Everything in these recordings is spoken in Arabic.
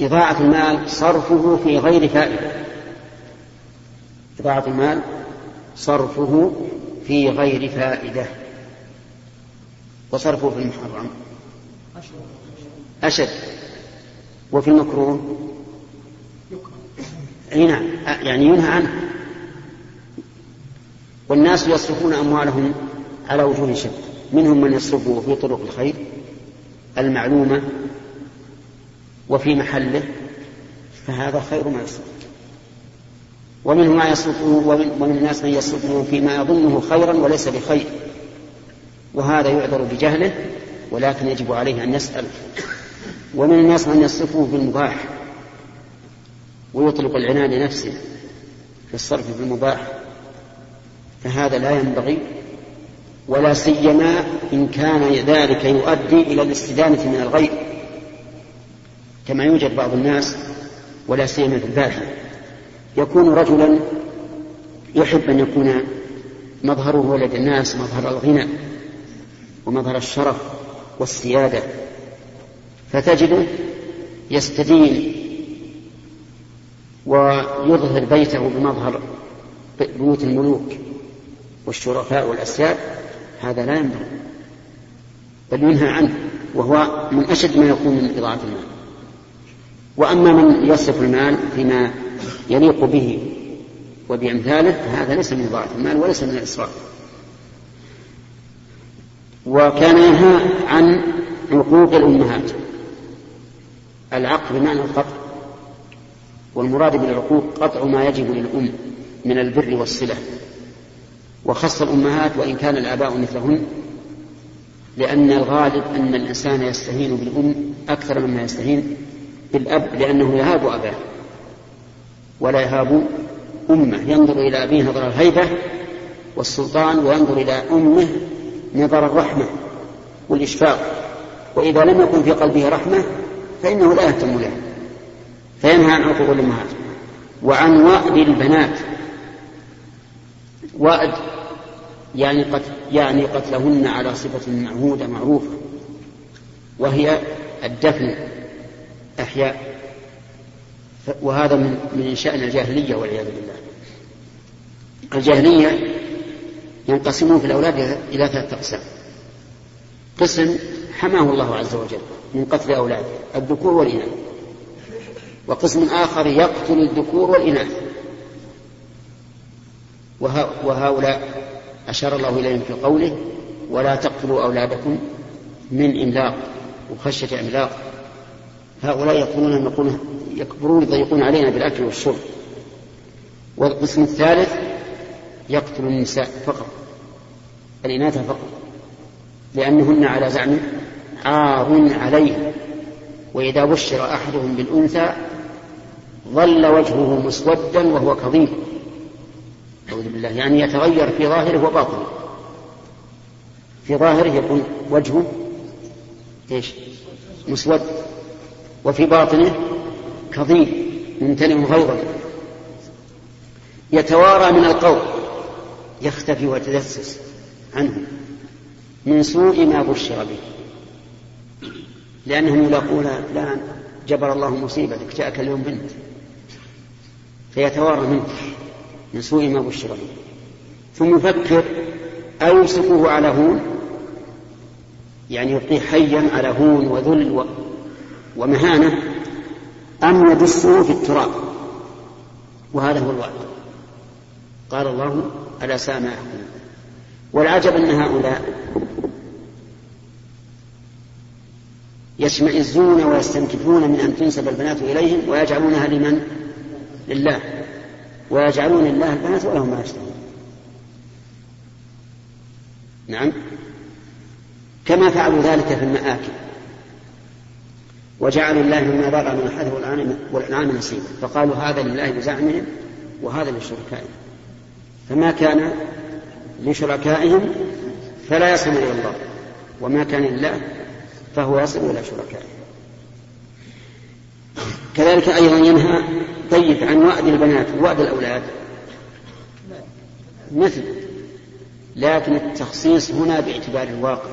إضاعة المال صرفه في غير فائدة. إضاعة المال صرفه في غير فائدة. وصرفه في المحرم. أشد. وفي المكروه. أي نعم. يعني ينهى عنه. والناس يصرفون أموالهم على وجوه شتى منهم من يصرفه في طرق الخير. المعلومة. وفي محله فهذا خير ما يصرف ومنهم ما يصرفه ومن, ومن الناس من يصرفه فيما يظنه خيرا وليس بخير. وهذا يعذر بجهله ولكن يجب عليه أن يسأل. ومن الناس من يصرفه في المباح ويطلق العنان لنفسه في الصرف في المباح فهذا لا ينبغي ولا سيما إن كان ذلك يؤدي إلى الاستدانة من الغير. كما يوجد بعض الناس ولا سيما في الباحث يكون رجلا يحب أن يكون مظهره لدى الناس مظهر الغنى ومظهر الشرف والسيادة. فتجده يستدين ويظهر بيته بمظهر بيوت الملوك والشرفاء والأسياد. هذا لا ينبغي بل ينهى عنه وهو من أشد ما يكون من إضاعة المال. وأما من يصرف المال فيما يليق به وبأمثاله فهذا ليس من إضاعة المال وليس من الإسراف. وكان ينهى عن عقوق الأمهات العقد بمعنى القطع والمراد بالعقوق قطع ما يجب للأم من البر والصلة. وخص الأمهات وإن كان الآباء مثلهن لأن الغالب أن الإنسان يستهين بالأم أكثر مما يستهين بالأب لأنه يهاب أباه ولا يهاب أمه. ينظر إلى أبيه نظر الهيبة والسلطان وينظر إلى أمه نظر الرحمة والإشفاق. وإذا لم يكن في قلبه رحمة فإنه لا يهتم له فينهى عن عقوق الأمهات. وعن وأد البنات وأد يعني قتل يعني قتلهن على صفة معهودة معروفة وهي الدفن. أحياء. وهذا من من شأن الجاهلية والعياذ بالله. الجاهلية ينقسمون في الأولاد إلى ثلاثة أقسام. قسم حماه الله عز وجل من قتل أولاده الذكور والإناث. وقسم آخر يقتل الذكور والإناث. وهؤلاء أشار الله إليهم في قوله ولا تقتلوا أولادكم من إملاق وخشية إملاق هؤلاء يقولون يقولون يكبرون يضيقون علينا بالأكل والشرب. والقسم الثالث يقتل النساء فقط الإناث فقط لأنهن على زعم عار عليه. وإذا بشر أحدهم بالأنثى ظل وجهه مسودا وهو كظيم. أعوذ بالله يعني يتغير في ظاهره وباطنه. في ظاهره يكون وجهه إيش؟ مسود. وفي باطنه كظيم ممتلئ غيظا يتوارى من القوم يختفي ويتدسس عنه من سوء ما بشر به. لأنهم يلاقون فلان جبر الله مصيبتك جاءك اليوم بنت. فيتوارى منه من سوء ما بشر به. ثم يفكر أيمسكه على هون يعني يبقيه حيا على هون وذل ومهانة أم يدسه في التراب؟ وهذا هو الوعد. قال الله ألا ساء ما والعجب أن هؤلاء يشمئزون ويستنكفون من أن تنسب البنات إليهم ويجعلونها لمن؟ لله. ويجعلون الله البنات ولهم ما يشتهون. نعم. كما فعلوا ذلك في المآكل. وجعلوا الله مما ذرأ من الحرث والأنعام نصيبا فقالوا هذا لله بزعمهم وهذا لشركائهم. فما كان لشركائهم فلا يصل إلى الله. وما كان لله فهو يصل إلى شركائه. كذلك أيضا ينهى طيب عن وأد البنات ووأد الأولاد. مثل لكن التخصيص هنا باعتبار الواقع.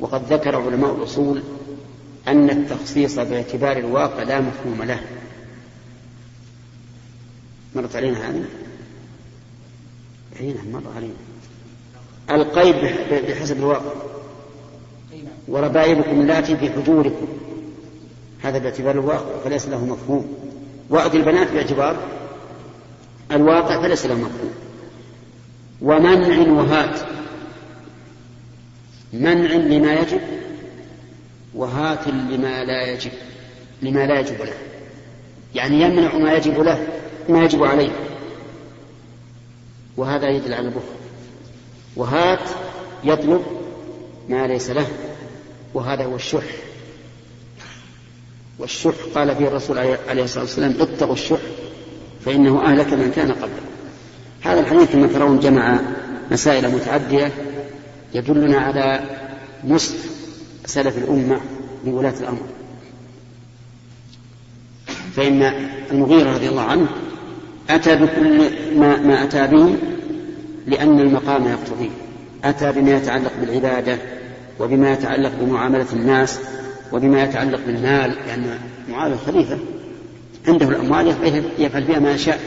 وقد ذكر علماء الأصول أن التخصيص باعتبار الواقع لا مفهوم له. مرت علينا هذه؟ اي نعم مر علينا. القيد بحسب الواقع. وربائبكم اللاتي في حجوركم هذا باعتبار الواقع فليس له مفهوم. وأد البنات باعتبار الواقع فليس له مفهوم. ومنع وهات منع لما يجب وهات لما لا يجب لما لا يجب له. يعني يمنع ما يجب له ما يجب عليه. وهذا يدل على البخل. وهات يطلب ما ليس له. وهذا هو الشح. والشح قال فيه الرسول عليه الصلاة والسلام اتقوا الشح فإنه أهلك من كان قبله. هذا الحديث كما ترون جمع مسائل متعدية يدلنا على نصح سلف الأمة لولاة الأمر. فإن المغيرة رضي الله عنه أتى بكل ما, ما أتى به لأن المقام يقتضيه. أتى بما يتعلق بالعبادة وبما يتعلق بمعاملة الناس وبما يتعلق بالمال لأن معاوية الخليفة عنده الأموال يفعل بها ما يشاء.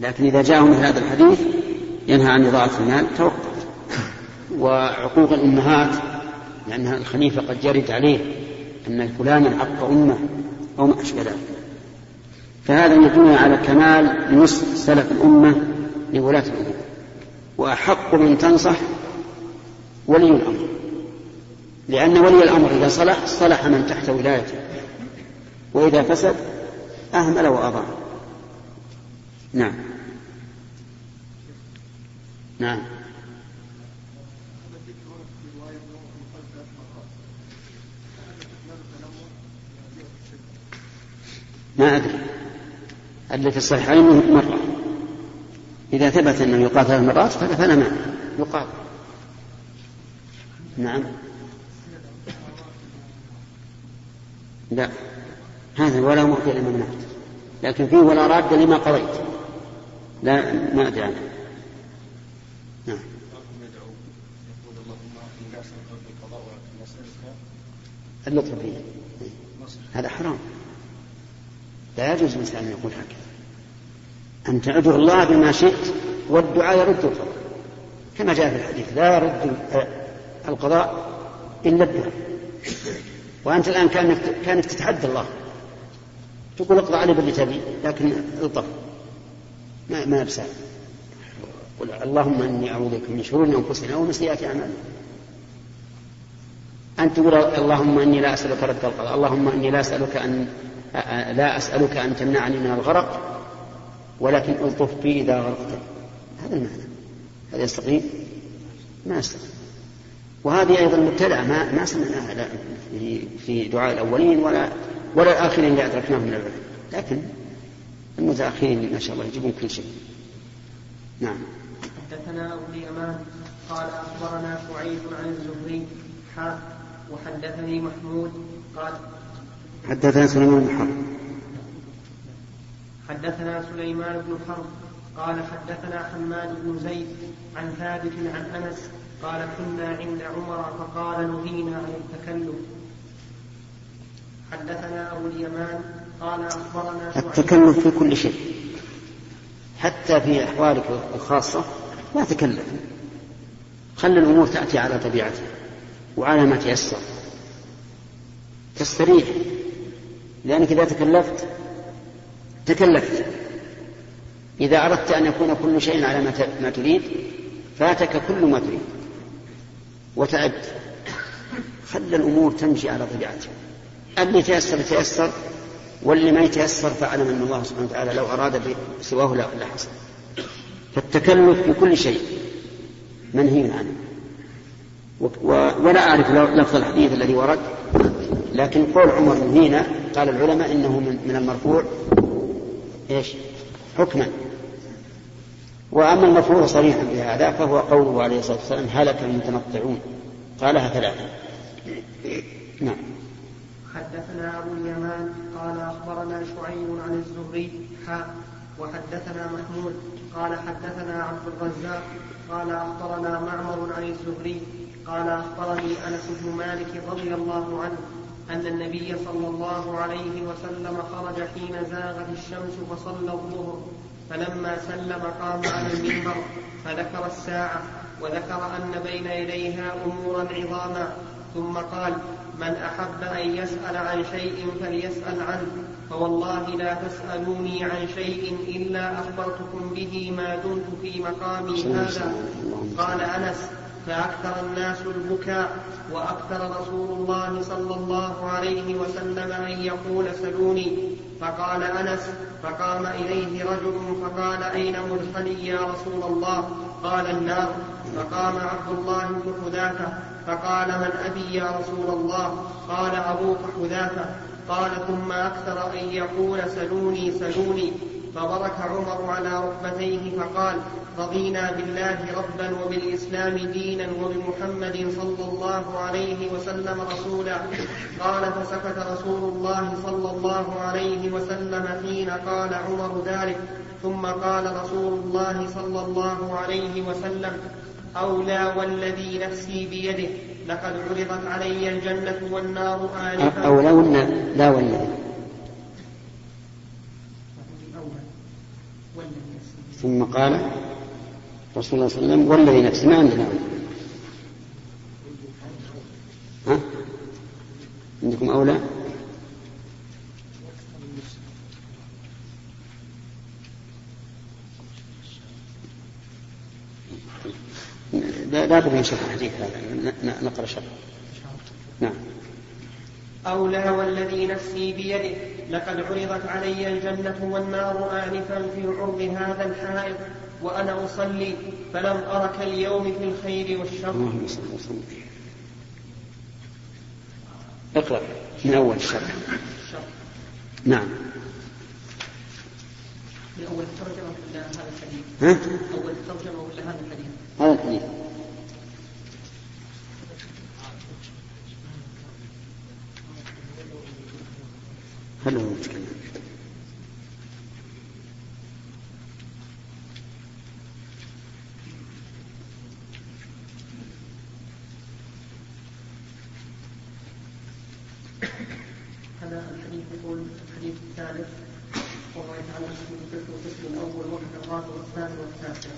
لكن إذا جاءه مثل هذا الحديث ينهى عن إضاعة المال توقف. وعقوق الأمهات لأن الخليفة قد جرد عليه أن فلانا عق أمة أو ما أشبه ذلك. فهذا يدل على كمال نصح سلف الأمة لولاة الأمور وأحق من تنصح ولي الأمر. لأن ولي الأمر إذا صلح صلح من تحت ولايته. وإذا فسد أهمل وأضاع. نعم. نعم. ما أدري. اللي في الصحيحين مرة. إذا ثبت أنه يقال ثلاث مرات فلا معنى يقال. نعم. لا. هذا ولا معطي لما منعت لكن فيه ولا راد لما قضيت. لا ما أدري عنه. نعم. اللطف فيه. هذا حرام. لا يجوز الإنسان أن يقول هكذا أن تدعو الله بما شئت والدعاء يرد القضاء. كما جاء في الحديث لا يرد القضاء إلا الدعاء. وأنت الآن كأنك, كأنك تتحدى الله. تقول اقضى علي باللي تبي لكن الطف. ما ما بسال قل اللهم إني أعوذ بك من شرور أنفسنا ومن سيئات أعمالنا. أن تقول اللهم إني لا أسألك رد القضاء اللهم إني لا أسألك أن لا أسألك أن تمنعني من الغرق ولكن ألطف بي إذا غرقت. هذا المعنى. هذا يستقيم؟ ما يستقيم. وهذه أيضا مبتدعة ما ما سمعناها في دعاء الأولين ولا ولا الآخرين اللي أدركناهم من العلم لكن المتأخرين ما شاء الله يجيبون كل شيء. نعم. حدثنا أبو اليمان قال أخبرنا شعيب عن الزهري حاء وحدثني محمود قال حدثنا سليمان بن حرب. حدثنا سليمان بن حرب. قال حدثنا حماد بن زيد عن ثابت عن أنس. قال كنا عند عمر فقال نهينا عن التكلف حدثنا أبو اليمان. قال أخبرنا التكلف في كل شيء. حتى في أحوالك الخاصة لا تكلف خلي الأمور تأتي على طبيعتها وعلى ما تيسر. تستريح. لأنك إذا تكلفت تكلفت. إذا أردت أن يكون كل شيء على ما تريد فاتك كل ما تريد. وتعبت خلى الأمور تمشي على طبيعتها. اللي تيسر تيسر. واللي ما يتيسر فاعلم أن الله سبحانه وتعالى لو أراد سواه لحصل فالتكلف بكل شيء منهي عنه. ولا أعرف لفظ الحديث الذي ورد لكن قول عمر نهينا قال العلماء إنه من المرفوع. إيش؟ حكما. وأما المرفوع صريحا بهذا فهو قوله عليه الصلاة والسلام هلك المتنطعون قالها ثلاثة. نعم. حدثنا أبو اليمان قال أخبرنا شعيب عن الزهري. حاء وحدثنا محمود. قال حدثنا عبد الرزاق. قال أخبرنا معمر عن الزهري. قال أخبرني أنس بن مالك رضي الله عنه أن النبي صلى الله عليه وسلم خرج حين زاغت الشمس فصلى الظهر. فلما سلم قام على المنبر فذكر الساعة وذكر أن بين يديها أمورا عظاما. ثم قال من أحب أن يسأل عن شيء فليسأل عنه. فوالله لا تسألوني عن شيء إلا أخبرتكم به ما دمت في مقامي هذا. قال أنس فأكثر الناس البكاء وأكثر رسول الله صلى الله عليه وسلم أن يقول سلوني فقال أنس فقام إليه رجل فقال أين مرسلي يا رسول الله؟ قال النار. فقام عبد الله بن حذافة فقال من أبي يا رسول الله؟ قال أبوك حذافة. قال ثم أكثر أن يقول سلوني سلوني. فبرك عمر على ركبتيه فقال رضينا بالله ربا وبالإسلام دينا وبمحمد صلى الله عليه وسلم رسولا. قال فسكت رسول الله صلى الله عليه وسلم حين قال عمر ذلك. ثم قال رسول الله صلى الله عليه وسلم أولى والذي نفسي بيده لقد عرضت علي الجنة والنار آنفا. أولى ولا لا والذي ثم قال رسول الله صلى الله عليه وسلم والذي نفسي ما عندنا ها؟ عندكم أولى؟ لا بد من شرح الحديث هذا نقرأ شرح نعم. أولى والذي نفسي بيده لقد عرضت علي الجنة والنار آنفا في عرض هذا الحائط وأنا أصلي فلم أرك اليوم في الخير والشر اللهم صل وسلم اقرأ من أول الشرح نعم من أول الترجمة ولا هذا الحديث؟ ها؟ أول الترجمة ولا هذا الحديث؟ هذا الحديث هل هو متكلم؟ هذا الحديث يقول الحديث الثالث والله تعالى مسلم الفقه والقسم الأول وقت الرابع والثاني والتاسع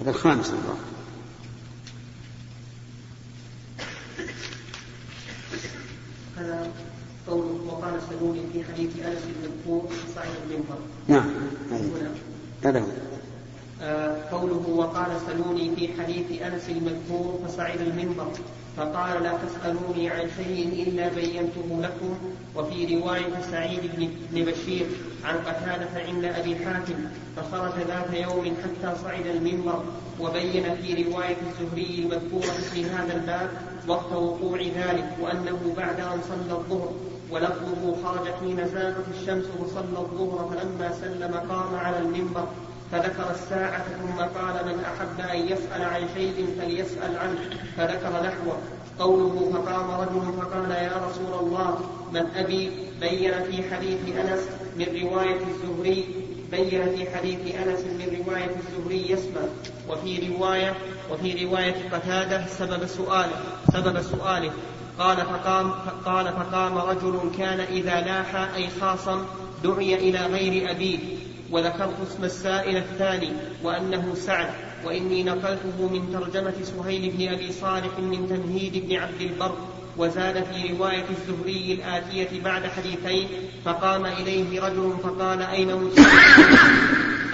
هذا الخامس الله هذا قوله وقال سلوني في حديث أنس المذكور صعيد المنبر نعم. هذا. هو. آه، قوله وقال سلوني في حديث أنس المذكور فصعد المنبر. فقال لا تسالوني عن شيء إلا بينته لكم وفي رواية سعيد بن بشير عن قتادة عند أبي حاتم فخرج ذات يوم حتى صعد المنبر وبين في رواية الزهري المذكورة في هذا الباب وقت وقوع ذلك وأنه بعد أن صلى الظهر ولفظه خرج حين زالت الشمس وصلى الظهر فلما سلم قام على المنبر فذكر الساعة ثم قال من أحب أن يسأل عن شيء فليسأل عنه. فذكر نحوه. قوله فقام رجل فقال يا رسول الله من أبي؟ بين في حديث أنس من رواية الزهري. بين في حديث أنس من رواية الزهري يسمع. وفي رواية وفي رواية قتادة سبب سؤاله سبب سؤاله. قال فقام قال فقام رجل كان إذا لاح أي خاصم دعي إلى غير أبيه. وذكرت اسم السائل الثاني وأنه سعد وإني نقلته من ترجمة سهيل بن أبي صالح من تمهيد بن عبد البر وزاد في رواية الزهري الآتية بعد حديثين فقام إليه رجل فقال أين مدخلي؟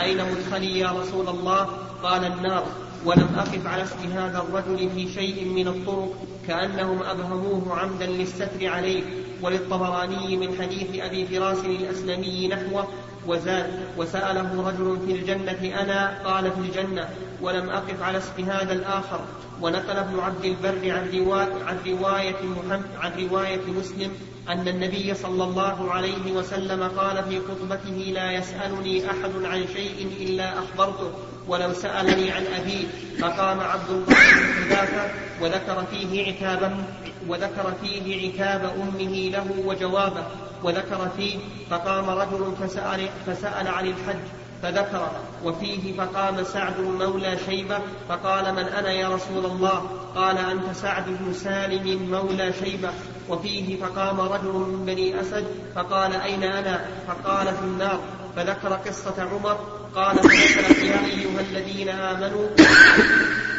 أين مدخلي يا رسول الله؟ قال النار. ولم أقف على اسم هذا الرجل في شيء من الطرق كأنهم أبهموه عمدا للستر عليه وللطبراني من حديث أبي فراس الأسلمي نحوه وزاد وسأله رجل في الجنة أنا؟ قال في الجنة. ولم أقف على اسم هذا الآخر. ونقل ابن عبد البر عن رواية, عن رواية, محمد عن رواية مسلم أن النبي صلى الله عليه وسلم قال في خطبته لا يسألني أحد عن شيء إلا أخبرته ولو سألني عن أبيه. فقام عبد الله بن وذكر فيه عتابا وذكر فيه عتاب أمه له وجوابه وذكر فيه فقام رجل فسأل, فسأل عن الحج. فذكر وفيه فقام سعد مولى شيبة فقال من أنا يا رسول الله؟ قال أنت سعد بن سالم مولى شيبة. وفيه فقام رجل من بني أسد فقال أين أنا؟ فقال في النار. فذكر قصة عمر قال فنزلت يا أيها الذين آمنوا.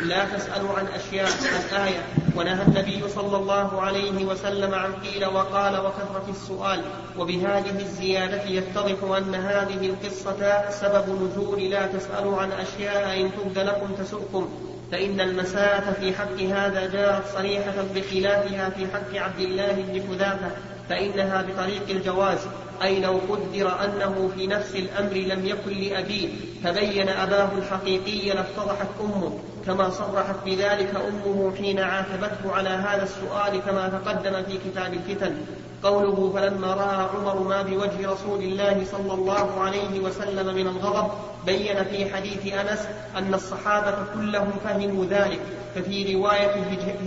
لا تسألوا عن أشياء الآية ونهى النبي صلى الله عليه وسلم عن قيل وقال وكثرة السؤال. وبهذه الزيادة يتضح أن هذه القصة سبب نزول لا تسألوا عن أشياء إن تبد لكم تسؤكم. فإن المساءة في حق هذا جاءت صريحة بخلافها في حق عبد الله بن حذافة فإنها بطريق الجواز. أي لو قدر أنه في نفس الأمر لم يكن لأبيه فبين أباه الحقيقي لافتضحت أمه كما صرحت بذلك أمه حين عاتبته على هذا السؤال كما تقدم في كتاب الفتن. قوله فلما رأى عمر ما بوجه رسول الله صلى الله عليه وسلم من الغضب بين في حديث أنس أن الصحابة كلهم فهموا ذلك ففي رواية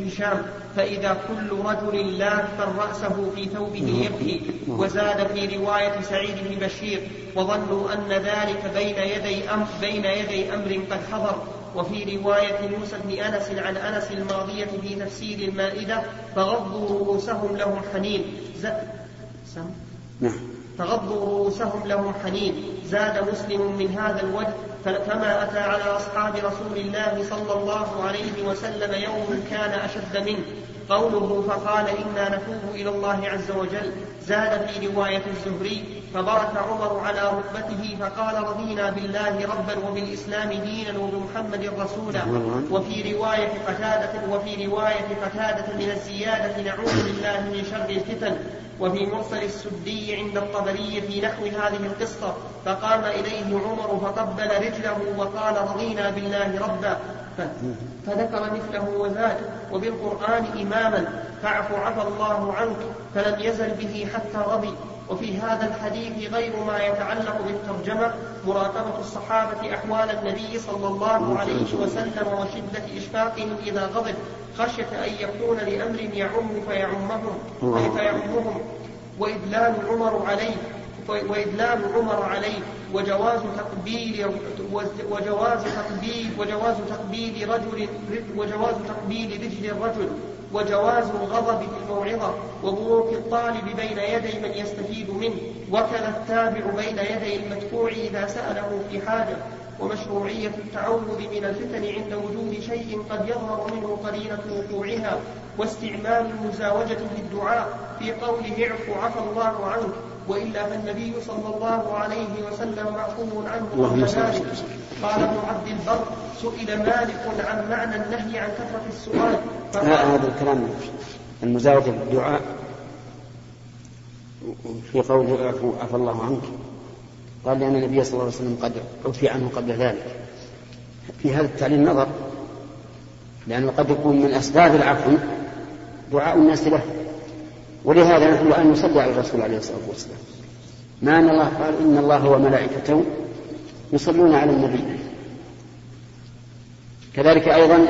هشام فإذا كل رجل لاف رأسه في ثوبه يبكي وزاد في رواية سعيد بن بشير وظنوا أن ذلك بين يدي أمر بين يدي أمر قد حضر. وفي رواية موسى بن أنس عن أنس الماضية في تفسير المائدة فغضوا رؤوسهم لهم حنين. سم نعم. فغضوا رؤوسهم لهم حنين. زاد مسلم من هذا الوجه فما أتى على أصحاب رسول الله صلى الله عليه وسلم يوم كان أشد منه. قوله فقال إنا نتوب إلى الله عز وجل زاد في رواية الزهري فبرك عمر على ركبته فقال رضينا بالله ربا وبالإسلام دينا وبمحمد رسولا. وفي رواية قتادة وفي رواية قتادة من الزيادة نعوذ بالله من شر الفتن. وفي مرسل السدي عند الطبري في نحو هذه القصة فقام إليه عمر فقبل رجله وقال رضينا بالله ربا. فذكر مثله وزاد وبالقرآن إماما فاعف عفى الله عنك فلم يزل به حتى رضي. وفي هذا الحديث غير ما يتعلق بالترجمة مراقبة الصحابة أحوال النبي صلى الله عليه وسلم وشدة إشفاقهم إذا غضب خشية أن يكون لأمر يعم فيعمهم فيعمهم وإدلال عمر عليه وإدلال عمر عليه وجواز تقبيل وجواز تقبيل وجواز تقبيل رجل وجواز تقبيل رجل الرجل وجواز الغضب في الموعظة وبروك الطالب بين يدي من يستفيد منه وكذا التابع بين يدي المدفوع إذا سأله في حاجة ومشروعية التعوذ من الفتن عند وجود شيء قد يظهر منه قرينة وقوعها واستعمال المزاوجة في الدعاء في قوله اعف عفى الله عنك. وإلا فالنبي صلى الله عليه وسلم معفو عنه اللهم ذلك قال ابن عبد البر سئل مالك عن معنى النهي عن كثرة السؤال هذا الكلام المزاوجة بالدعاء في قوله عفى الله عنك. قال لأن النبي صلى الله عليه وسلم قد عفي عنه قبل ذلك. في هذا التعليل نظر لأنه قد يكون من أسباب العفو دعاء الناس له. ولهذا نحن الآن نصلي على الرسول عليه الصلاة والسلام. ما أن الله قال إن الله وملائكته يصلون على النبي. كذلك أيضا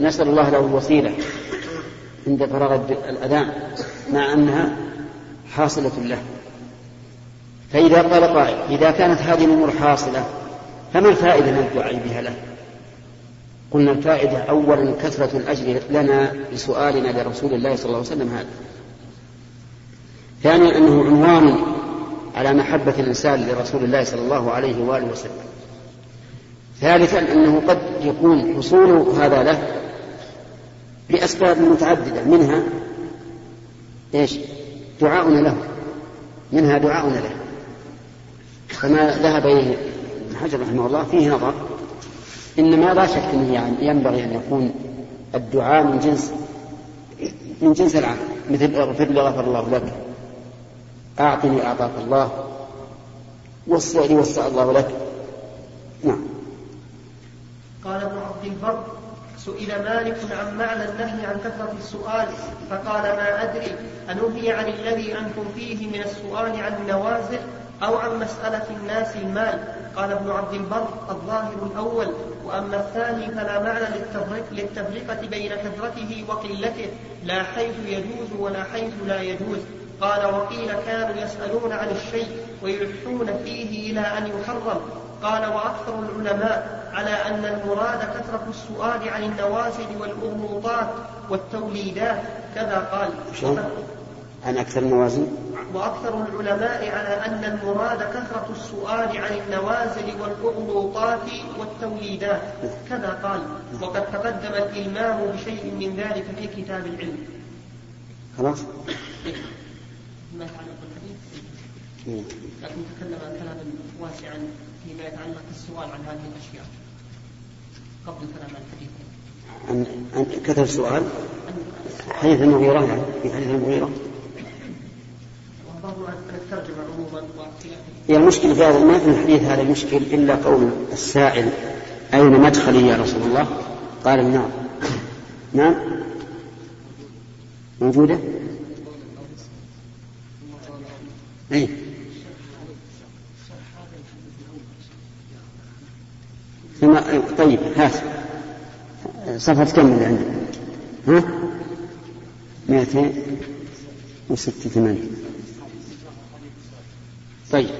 نسأل الله له الوسيلة عند فراغ الأذان مع أنها حاصلة له. فإذا قال قائل إذا كانت هذه الأمور حاصلة فما الفائدة من الدعاء بها له؟ قلنا الفائدة أولا كثرة الأجر لنا لسؤالنا لرسول الله صلى الله عليه وسلم هذا. ثانيا أنه عنوان على محبة الإنسان لرسول الله صلى الله عليه وآله وسلم. ثالثا أنه قد يكون حصول هذا له لأسباب متعددة. منها إيش؟ دعاؤنا له. منها دعاؤنا له. فما ذهب إليه ابن حجر رحمه الله فيه نظر إنما لا شك أنه يعني ينبغي أن يكون الدعاء من جنس من جنس العام مثل اغفر لي غفر الله لك. أعطني أعطاك الله. وسع لي وسع الله لك. نعم. قال ابن عبد البر سئل مالك عن معنى النهي عن كثرة السؤال فقال ما أدري أنهي عن الذي أنتم فيه من السؤال عن النوازل أو عن مسألة الناس المال. قال ابن عبد البر الظاهر الأول وأما الثاني فلا معنى للتفرقة بين كثرته وقلته لا حيث يجوز ولا حيث لا يجوز. قال وقيل كانوا يسألون عن الشيء ويلحون فيه إلى أن يحرم. قال وأكثر العلماء على أن المراد كثرة السؤال عن النوازل والأغموضات والتوليدات كذا قال. عن أكثر الموازين وأكثر العلماء على أن المراد كثرة السؤال عن النوازل والأغلوطات والتوليدات كذا قال. وقد تقدم الإلمام بشيء من ذلك في كتاب العلم. خلاص؟ بالحديث لكن تكلم كلاما واسعا فيما يتعلق السؤال عن هذه الأشياء. قبل كلام الحديث عن عن كثر السؤال؟ حديث المغيرة يعني في حديث المغيرة هي المشكلة في هذا ما في الحديث هذا مشكل إلا قول السائل أين مدخلي يا رسول الله؟ قال النار نعم. موجودة؟ أي ثم طيب هات صفحة كم اللي عندك؟ ها؟ 286 طيب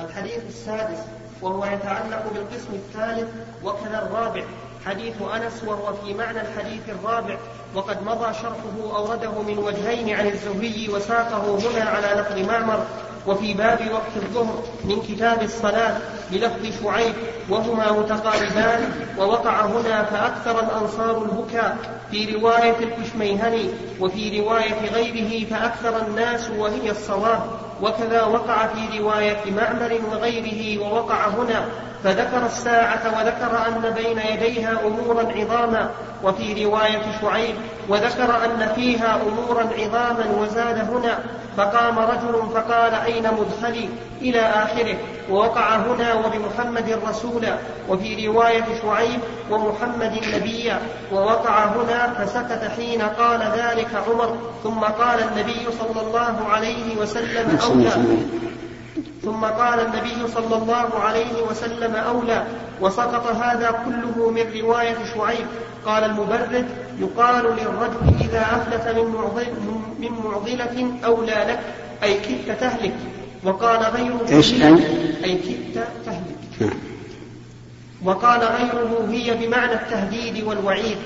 الحديث السادس وهو يتعلق بالقسم الثالث وكذا الرابع حديث أنس وهو في معنى الحديث الرابع وقد مضى شرحه أورده من وجهين عن الزهري وساقه هنا على لفظ معمر وفي باب وقت الظهر من كتاب الصلاة بلفظ شعيب وهما متقاربان ووقع هنا فأكثر الأنصار البكاء في رواية الكشميهني وفي رواية غيره فأكثر الناس وهي الصواب. وكذا وقع في رواية معمر وغيره ووقع هنا فذكر الساعة وذكر أن بين يديها أمورا عظاما وفي رواية شعيب وذكر أن فيها أمورا عظاما وزاد هنا فقام رجل فقال أين مدخلي؟ إلى آخره ووقع هنا وبمحمد رسولا. وفي رواية شعيب ومحمد نبيا ووقع هنا فسكت حين قال ذلك عمر ثم قال النبي صلى الله عليه وسلم أولى. ثم قال النبي صلى الله عليه وسلم أولى. وسقط هذا كله من رواية شعيب. قال المبرد يقال للرجل إذا أفلت من, معضل من معضلة أولى لك أي كدت تهلك. وقال غيره إيش أي أي كدت تهلك. نعم. وقال غيره هي بمعنى التهديد والوعيد.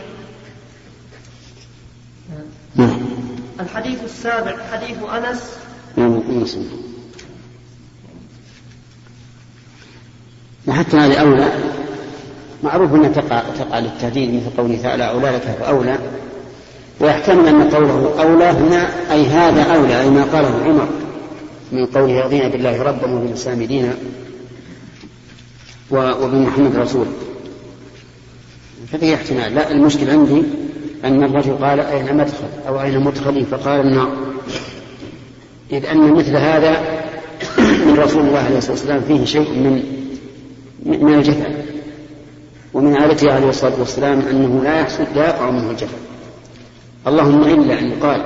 نعم. الحديث السابع حديث أنس. نعم وحتى هذه أولى. معروف أنها تقع, تقع للتهديد مثل قوله تعالى أولى لك فأولى ويحتمل أن قوله أولى هنا أي هذا أولى أي ما قاله عمر من قوله رضينا بالله ربا وبالإسلام دينا وبمحمد رسولا ففيه احتمال. لا المشكل عندي أن الرجل قال أين مدخل أو أين مدخلي فقال النار. إذ أن مثل هذا من رسول الله عليه الصلاة والسلام فيه شيء من من الجفا ومن عادته عليه الصلاة والسلام أنه لا يحصل لا يقع منه الجفا اللهم إلا أن يقال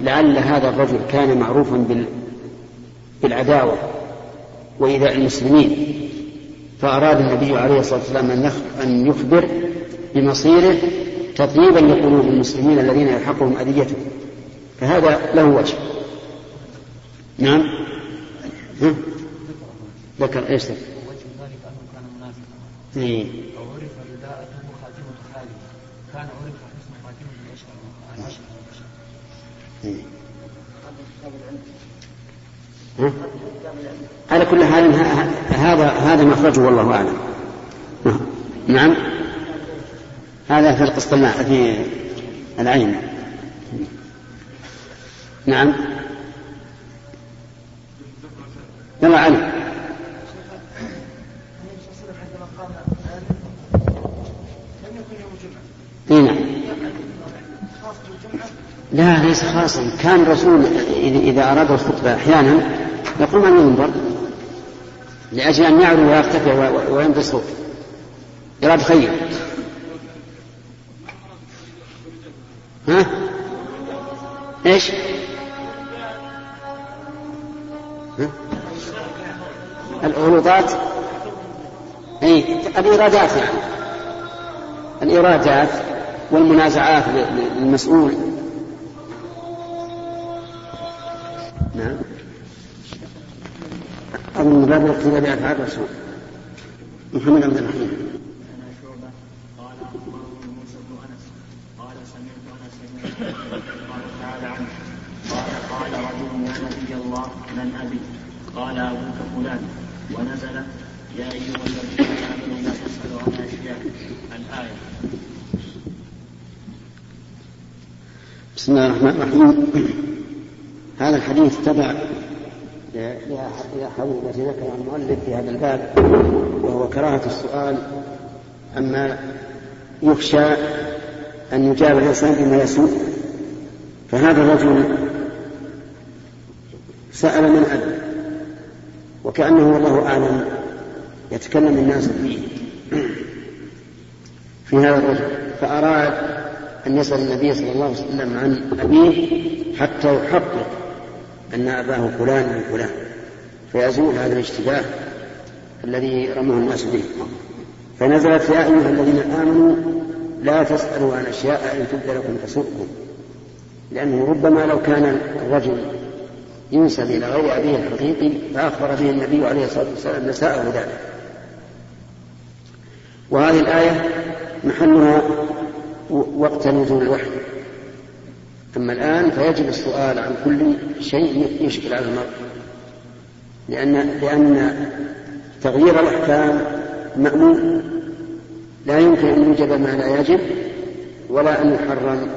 لعل هذا الرجل كان معروفا بالعداوة وإيذاء المسلمين فأراد النبي عليه الصلاة والسلام أن يخبر بمصيره تطيبا لقلوب المسلمين الذين يلحقهم أذيته فهذا له وجه. نعم؟ ذكر إيش ذكر؟ إيه. إيه. على كل حال هذا هذا مخرجه والله أعلم. نعم. هذا في القسطناء في العين. نعم. يلا علي. اي نعم. لا ليس خاصا. كان الرسول اذا أراد الخطبة أحيانا يقوم عن المنبر لأجل أن يعلو ويرتفع ويمضي الصوت اراد خير. ها؟ إيش؟ ها؟ أي الإيرادات يعني. الإيرادات والمنازعات للمسؤول. نعم. أظن باب الاقتداء بأفعال الرسول. محمد عبد الرحيم. من أبي؟ قال أبوك فلان. ونزل يا أيها الذين آمنوا لا تسألوا عن أشياء. الآية. بسم الله الرحمن الرحيم. هذا الحديث تبع لأحاديث التي ذكرها المؤلف في هذا الباب وهو كراهة السؤال أما يخشى أن يجاب الإنسان بما يسوء. فهذا الرجل سأل من أب وكأنه والله أعلم يتكلم الناس فيه. في هذا الرجل فأراد أن يسأل النبي صلى الله عليه وسلم عن أبيه حتى يحقق أن أباه فلان من فلان فيزول هذا الاشتباه الذي رمه الناس به. فنزلت يا أيها الذين آمنوا لا تسألوا عن أشياء إن تبد لكم تسؤكم لأنه ربما لو كان الرجل ينسب إلى غير أبيه الحقيقي فأخبر به النبي عليه الصلاة والسلام نساءه ذلك. وهذه الآية محلها وقت نزول الوحي. أما الآن فيجب السؤال عن كل شيء يشكل على المرء لأن لأن تغيير الأحكام مأمون. لا يمكن أن يوجب ما لا يجب ولا أن يحرم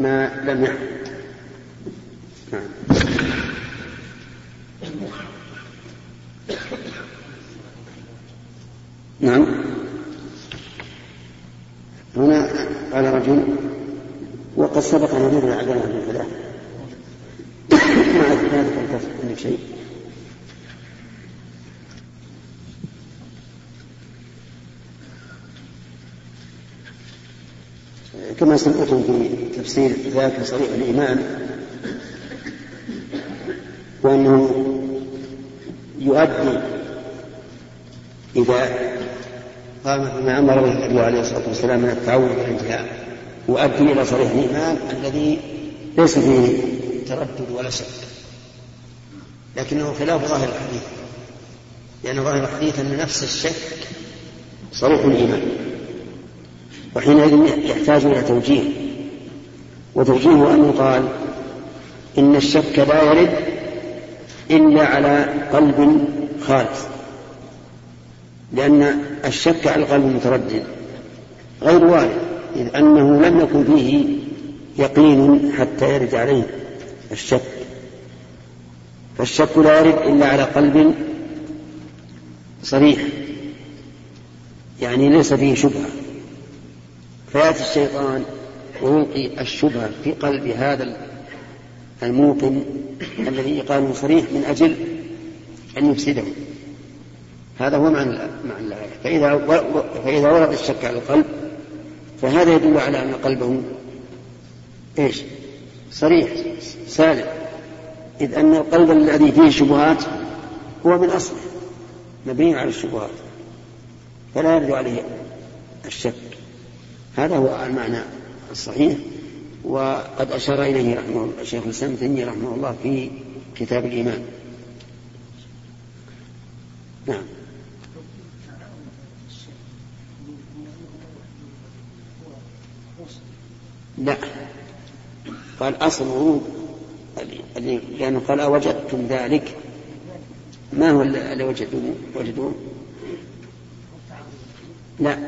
ما لم يحرم. نعم. نعم. هنا قال رجل وقد سبق أن نذكر عدم من الفلاح. ما ذلك عندك شيء. كما سمعتم في تفسير ذاك صريح الإيمان وأنه يؤدي إذا قام بما أمر به النبي عليه الصلاة والسلام من التعود والانتهاء. يؤدي إلى صريح الإيمان الذي ليس فيه تردد ولا شك. لكنه خلاف ظاهر الحديث. لأن ظاهر الحديث أن نفس الشك صريح الإيمان. وحينئذ يحتاج إلى توجيه. وتوجيهه أن يقال إن الشك لا يرد إلا على قلب خالص. لأن الشك على القلب المتردد غير وارد. إذ أنه لم يكن فيه يقين حتى يرد عليه الشك. فالشك لا يرد إلا على قلب صريح يعني ليس فيه شبهة. فيأتي الشيطان ويلقي الشبهة في قلب هذا الموقن الذي قال صريح من أجل أن يفسده. هذا هو معنى الآية. فإذا فإذا ورد الشك على القلب فهذا يدل على أن قلبه إيش؟ صريح سالم. إذ أن القلب الذي فيه شبهات هو من أصله مبني على الشبهات فلا يرد عليه الشك. هذا هو المعنى الصحيح وقد أشار إليه رحمه الشيخ الإسلام رحمه الله في كتاب الإيمان. نعم. لا. قال أصل ورود لأنه قال أوجدتم ذلك. ما هو الذي وجدوه؟ وجدوه؟ لا.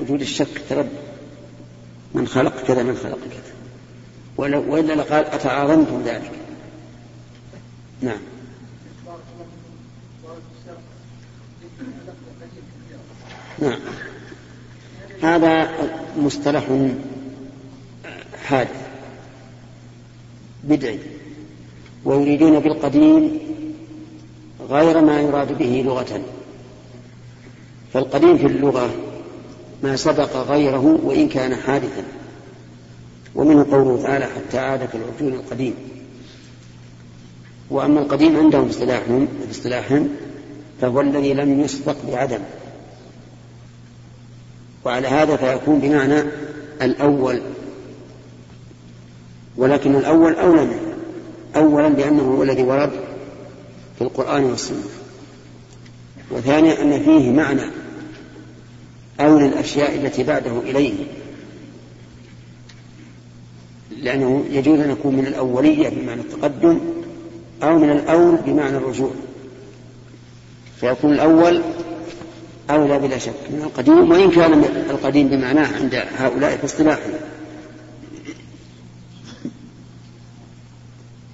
وجود الشك ترد. من خلق كذا من خلق كذا. وإلا لقال أتعاظمتم ذلك. نعم. نعم. هذا مصطلح حادث بدعي ويريدون بالقديم غير ما يراد به لغة. فالقديم في اللغة ما سبق غيره وإن كان حادثا ومنه قوله تعالى حتى عاد كالعرجون القديم. وأما القديم عندهم اصطلاحهم اصطلاحهم فهو الذي لم يسبق بعدم. وعلى هذا فيكون بمعنى الأول ولكن الأول أولى منه أولا لأنه هو الذي ورد في القرآن والسنة. وثانيا أن فيه معنى أولى الأشياء التي بعده إليه لأنه يجوز أن يكون من الأولية بمعنى التقدم أو من الأول بمعنى الرجوع. فيكون الأول أولى بلا شك من القديم وإن كان القديم بمعناه عند هؤلاء في اصطلاحهم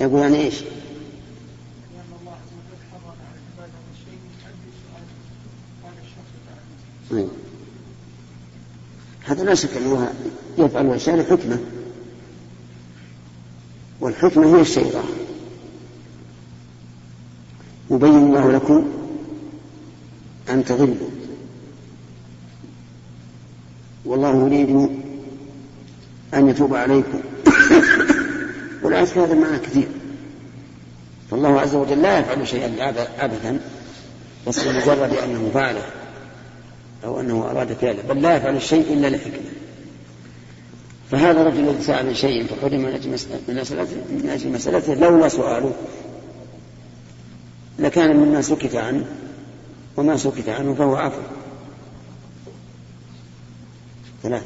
يقول يعني إيش؟ طيب. هذا لا شك أنه يفعل الاشياء لحكمه والحكمة هي الشيء يبين الله لكم أن تضلوا والله يريد أن يتوب عليكم في هذا المعنى كثير. فالله عز وجل لا يفعل شيئا عبثا بس لمجرد أنه فعله أو أنه أراد فعله بل لا يفعل الشيء إلا لحكمة. فهذا الرجل الذي سأل عن شيء فحرم من أجل مسألته من أجل مسألته لولا سؤاله. لكان مما سكت عنه وما سكت عنه فهو عفو. ثلاثة.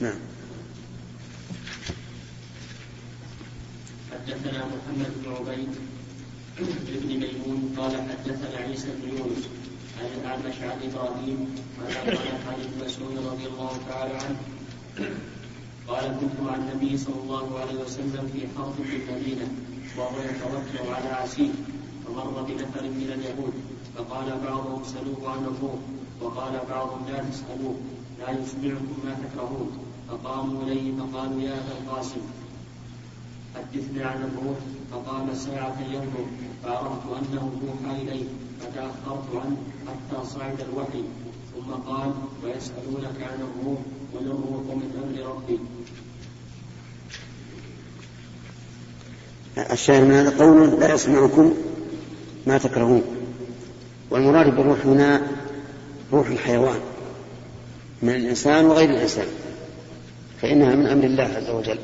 نعم. حدثنا محمد بن عبيد بن ميمون قال حدثنا عيسى بن يونس عن الأعمش عن إبراهيم قال قال خالد بن مسعود رضي الله تعالى عنه. قال كنت مع النبي صلى الله عليه وسلم في حرب في المدينة وهو يتوكل على عسير فمر بنفر من اليهود فقال بعضهم سلوه عن الروح وقال بعضهم لا تسألوه لا يسمعكم ما تكرهون فقاموا إليه فقالوا يا أبا القاسم حدثنا عن الروح فقام ساعة ينظر فعرفت أنه يوحى إليه فتأخرت عنه حتى صعد الوحي. ثم قال ويسألونك عن الروح قل الروح من أمر ربي. الشاهد من هذا قول لا يسمعكم ما تكرهون. والمراد بالروح هنا روح الحيوان من الإنسان وغير الإنسان فإنها من أمر الله عز وجل.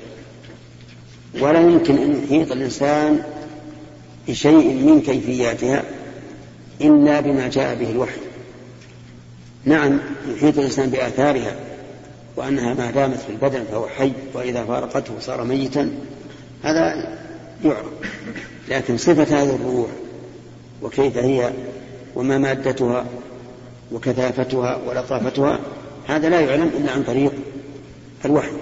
ولا يمكن أن يحيط الإنسان بشيء من كيفياتها إلا بما جاء به الوحي. نعم يحيط الإنسان بآثارها وأنها ما دامت في البدن فهو حي وإذا فارقته صار ميتا هذا يعرف. لكن صفة هذه الروح وكيف هي وما مادتها وكثافتها ولطافتها هذا لا يعلم إلا عن طريق الوحي.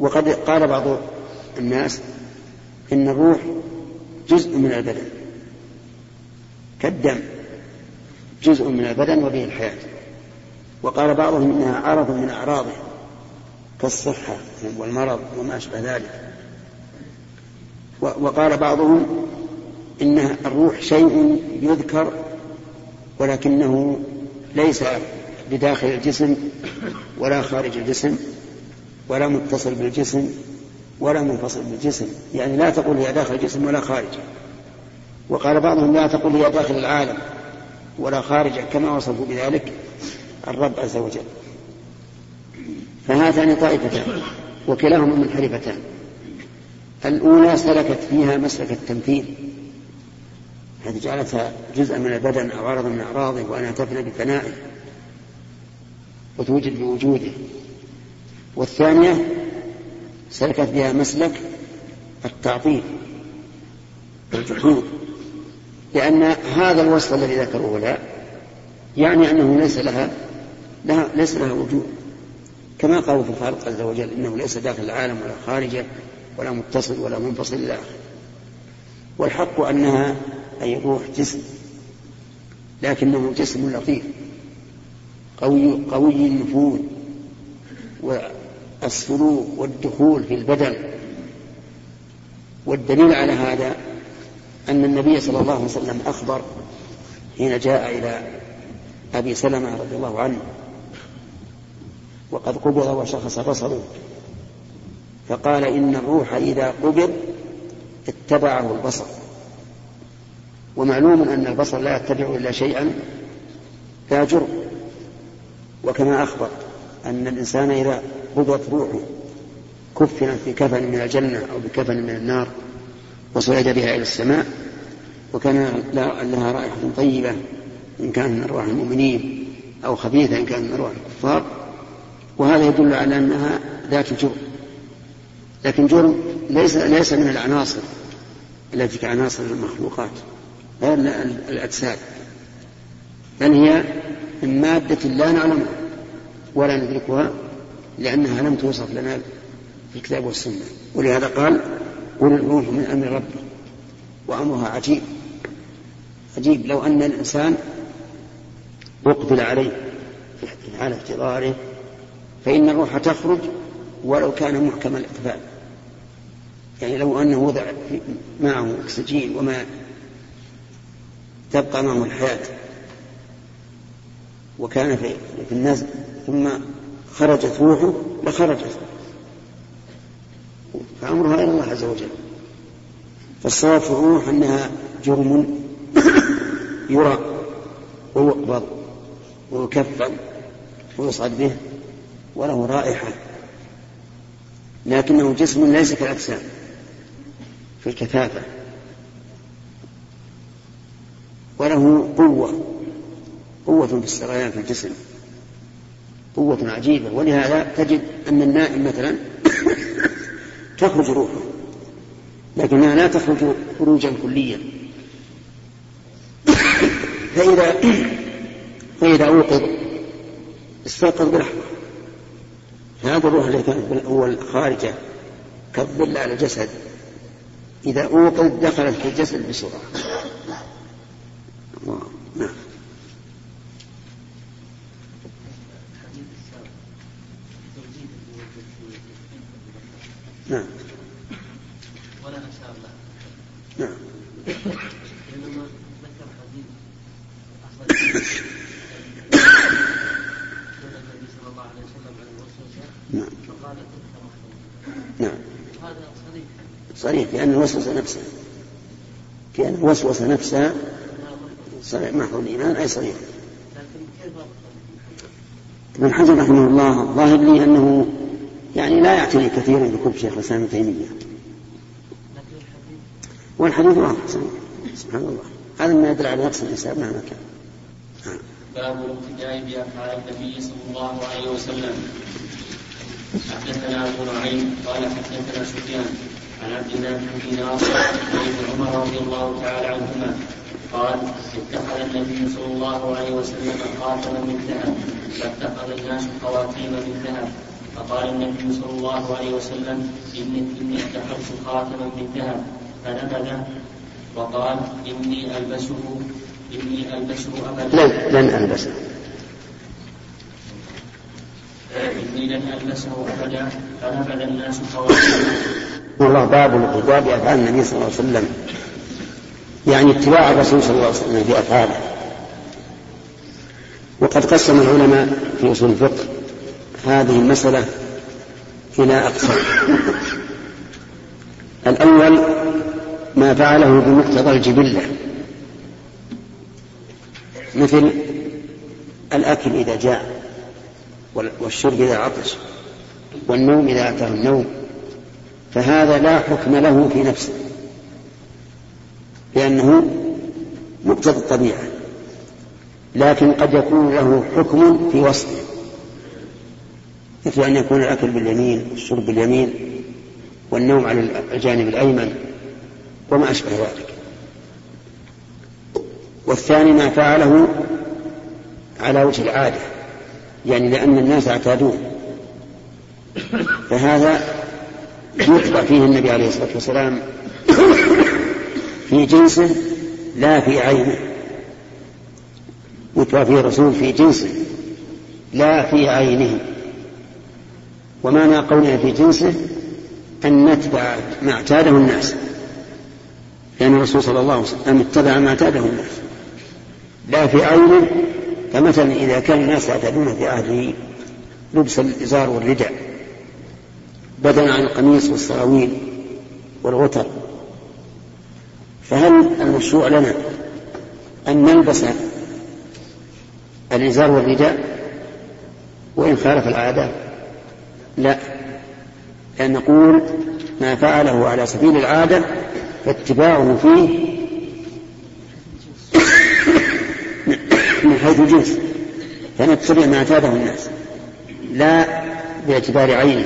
وقد قال بعض الناس إن الروح جزء من البدن كالدم جزء من البدن وبه الحياة. وقال بعضهم إنها عرض من أعراضه كالصحة والمرض وما أشبه ذلك. وقال بعضهم إن الروح شيء يذكر ولكنه ليس بداخل الجسم ولا خارج الجسم. ولا متصل بالجسم ولا منفصل بالجسم. يعني لا تقول هي داخل الجسم ولا خارجه وقال بعضهم لا تقول هي داخل العالم ولا خارجه كما وصفوا بذلك الرب عز وجل. فهاتان طائفتان وكلاهما منحرفتان الأولى سلكت فيها مسلك التمثيل. حيث جعلتها جزءا من البدن أو عرضا من أعراضه وأنها تفنى بفنائه وتوجد بوجوده. والثانية سلكت بها مسلك التعطيل والجحود. لأن هذا الوصف الذي ذكروه لا يعني أنه ليس لها, لها ليس لها وجود. كما قالوا في الخالق عز وجل إنه ليس داخل العالم ولا خارجه ولا متصل ولا منفصل إلى آخره. والحق أنها أي روح جسم لكنه جسم لطيف قوي قوي النفوذ والسلوك والدخول في البدن. والدليل على هذا أن النبي صلى الله عليه وسلم أخبر حين جاء إلى أبي سلمة رضي الله عنه وقد قبض وشخص بصره فقال إن الروح إذا قبض اتبعه البصر. ومعلوم أن البصر لا يتبع إلا شيئا لا جرم. وكما أخبر أن الإنسان إذا قبضت روحه. كفن في كفن من الجنة أو بكفن من النار وصعد بها إلى السماء وكان لها رائحة طيبة إن كان من أرواح المؤمنين أو خبيثة إن كان من أرواح الكفار. وهذا يدل على أنها ذات جرم. لكن جرم ليس ليس من العناصر التي كعناصر المخلوقات غير الأجساد. بل هي من مادة لا نعلمها ولا ندركها. لأنها لم توصف لنا في الكتاب والسنة. ولهذا قال قل الروح من أمر ربي. وأمرها عجيب. عجيب لو أن الإنسان أقبل عليه في حال احتضاره فإن الروح تخرج ولو كان محكم الإقبال يعني لو أنه وضع معه أكسجين وما تبقى معه الحياة وكان في, النزل ثم خرجت روحه لخرجت فأمرها إلى الله عز وجل. فالصواب في الروح أنها جرم يرى ويقبض ويكفن ويصعد به وله رائحة. لكنه جسم ليس كالأجسام في الكثافة. وله قوة قوة في السريان في الجسم. قوة عجيبة. ولهذا تجد أن النائم مثلا تخرج روحه لكنها لا تخرج خروجا كليا. فإذا فإذا أوقظ استيقظ بلحظة هذا الروح التي كانت بالأول خارجة كالظل على الجسد إذا أوقظ دخلت في الجسد بسرعة. نعم نعم. ولا نشاء الله. نعم. بينما ذكر حديث أخرج النبي صلى الله عليه وسلم عن الوسوسة نعم. فقال تلك نعم. هذا صريح. صريح لأنه وسوس نفسه كأنه وسوس نفسه صريح محض الإيمان أي صريح. لكن كيف ابن حجر رحمه الله ظاهر لي أنه يعني لا يعتني كثيرا بكتب شيخ الإسلام ابن الحديث والحديث واضح سبحان الله. هذا ما يدل على نقص الإنسان مهما كان. باب الابتداء بأفعال النبي صلى الله عليه وسلم. حدثنا أبو نعيم قال حدثنا سفيان عن عبد الله بن دينار عن ابن عمر رضي الله تعالى عنهما. قال اتخذ النبي صلى الله عليه وسلم خاتما من ذهب فاتخذ الناس خواتيم من ذهب. فقال النبي صلى الله عليه وسلم اني إني اتخذت خاتما من ذهب فنبذ وقال إني البسه إني ألبسه أبدا. لن لن ألبسه. إني لن ألبسه أبدا. فنبذ الناس خواتيمه الله باب الابتداء بأفعال النبي صلى الله عليه وسلم. يعني اتباع الرسول صلى الله عليه وسلم في أفعاله. وقد قسم العلماء في أصول الفقه. هذه المسألة إلى أقسام الأول ما فعله بمقتضى الجبلة. مثل الأكل إذا جاء والشرب إذا عطش والنوم إذا أتاه النوم. فهذا لا حكم له في نفسه لأنه مقتضى الطبيعة. لكن قد يكون له حكم في وصفه. مثل أن يكون الأكل باليمين والشرب باليمين والنوم على الجانب الأيمن وما أشبه ذلك. والثاني ما فعله على وجه العادة يعني لأن الناس اعتادوه. فهذا يتبع فيه النبي عليه الصلاة والسلام في جنسه لا في عينه. متوافي الرسول في جنسه لا في عينه. ومعنى قولنا في جنسه أن نتبع ما اعتاده الناس. لأن الرسول صلى الله عليه وسلم اتبع ما اعتاده الناس. لا في عينه فمثلا إذا كان الناس يعتادون في عهده لبس الإزار والرداء بدلا عن القميص والسراويل والغتر فهل المشروع لنا أن نلبس الإزار والرداء وإن خالف العادة لا. لأن نقول ما فعله على سبيل العادة فاتباعه فيه من حيث الجنس فنتبع ما اعتاده الناس لا باعتبار عينه.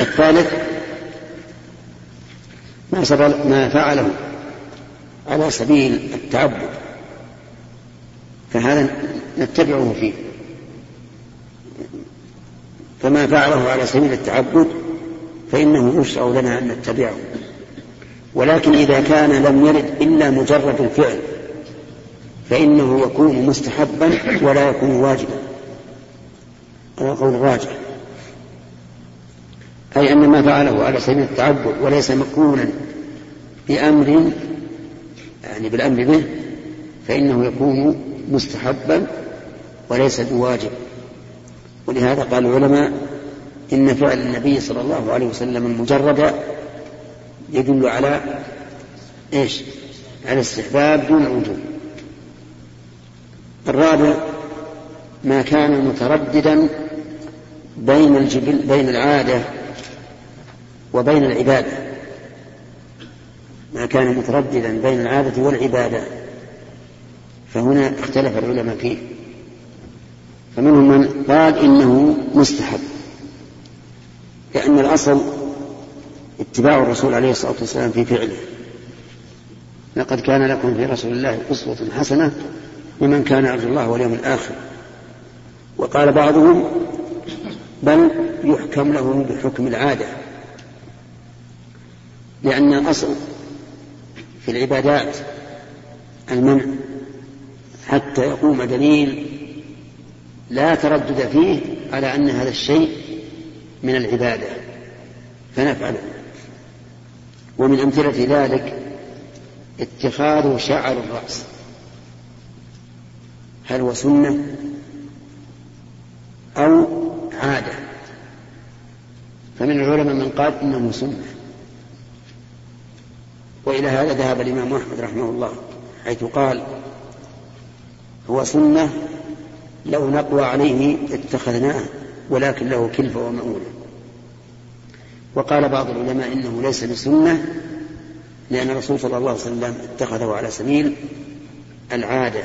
الثالث ما, ما فعله على سبيل التعبد فهذا نتبعه فيه. فما فعله على سبيل التعبد فإنه يشرع لنا أن نتبعه. ولكن إذا كان لم يرد إلا مجرد الفعل فإنه يكون مستحبا ولا يكون واجبا. هذا قول راجع أي أن ما فعله على سبيل التعبد وليس مقرونا بأمر يعني بالأمر به فإنه يكون مستحبا وليس بواجب. ولهذا قال العلماء إن فعل النبي صلى الله عليه وسلم المجرد يدل على إيش؟ على استحباب دون الوجوب. الرابع ما كان مترددا بين الجبل بين العادة وبين العبادة ما كان مترددا بين العادة والعبادة فهنا اختلف العلماء فيه فمنهم من قال إنه مستحب لأن الأصل اتباع الرسول عليه الصلاة والسلام في فعله. لقد كان لكم في رسول الله أسوة حسنة لمن كان يرجو الله واليوم الآخر. وقال بعضهم بل يحكم له بحكم العادة لأن الأصل في العبادات المنع حتى يقوم دليل لا تردد فيه على أن هذا الشيء من العبادة فنفعله. ومن أمثلة ذلك اتخاذ شعر الرأس. هل هو سنة أو عادة؟ فمن العلماء من قال إنه سنة. وإلى هذا ذهب الإمام أحمد رحمه الله حيث قال هو سنة لو نقوى عليه اتخذناه ولكن له كلفة ومؤونة وقال بعض العلماء إنه ليس بسنة لأن الرسول صلى الله عليه وسلم اتخذه على سبيل العادة.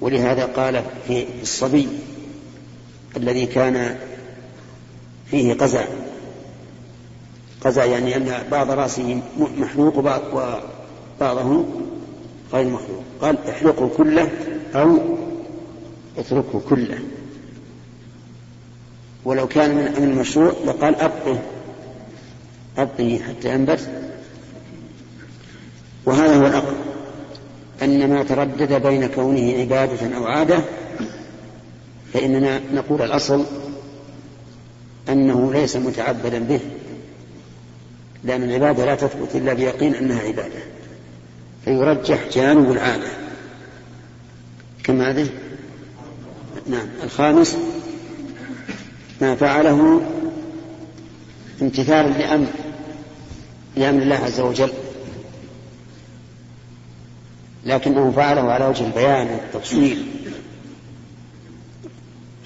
ولهذا قال في الصبي الذي كان فيه قزع. قزع يعني أن بعض رأسه محلوق وبعضه غير مخلوق قال احلقه كله أو اتركه كله. ولو كان من المشروع لقال أبقه. أبقه حتى ينبت. وهذا هو الأقرب أن ما تردد بين كونه عبادة أو عادة فإننا نقول الأصل أنه ليس متعبدا به. لأن العبادة لا تثبت إلا بيقين أنها عبادة. فيرجح جانب العادة. كم هذه نعم الخامس ما فعله امتثالا لأمر لأمر الله عز وجل. لكنه فعله على وجه البيان والتفصيل.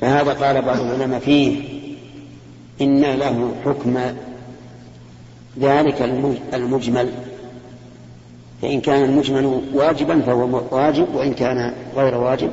فهذا قال بعض العلماء فيه إن له حكم ذلك المجمل. فإن كان المجمل واجبا فهو واجب وإن كان غير واجب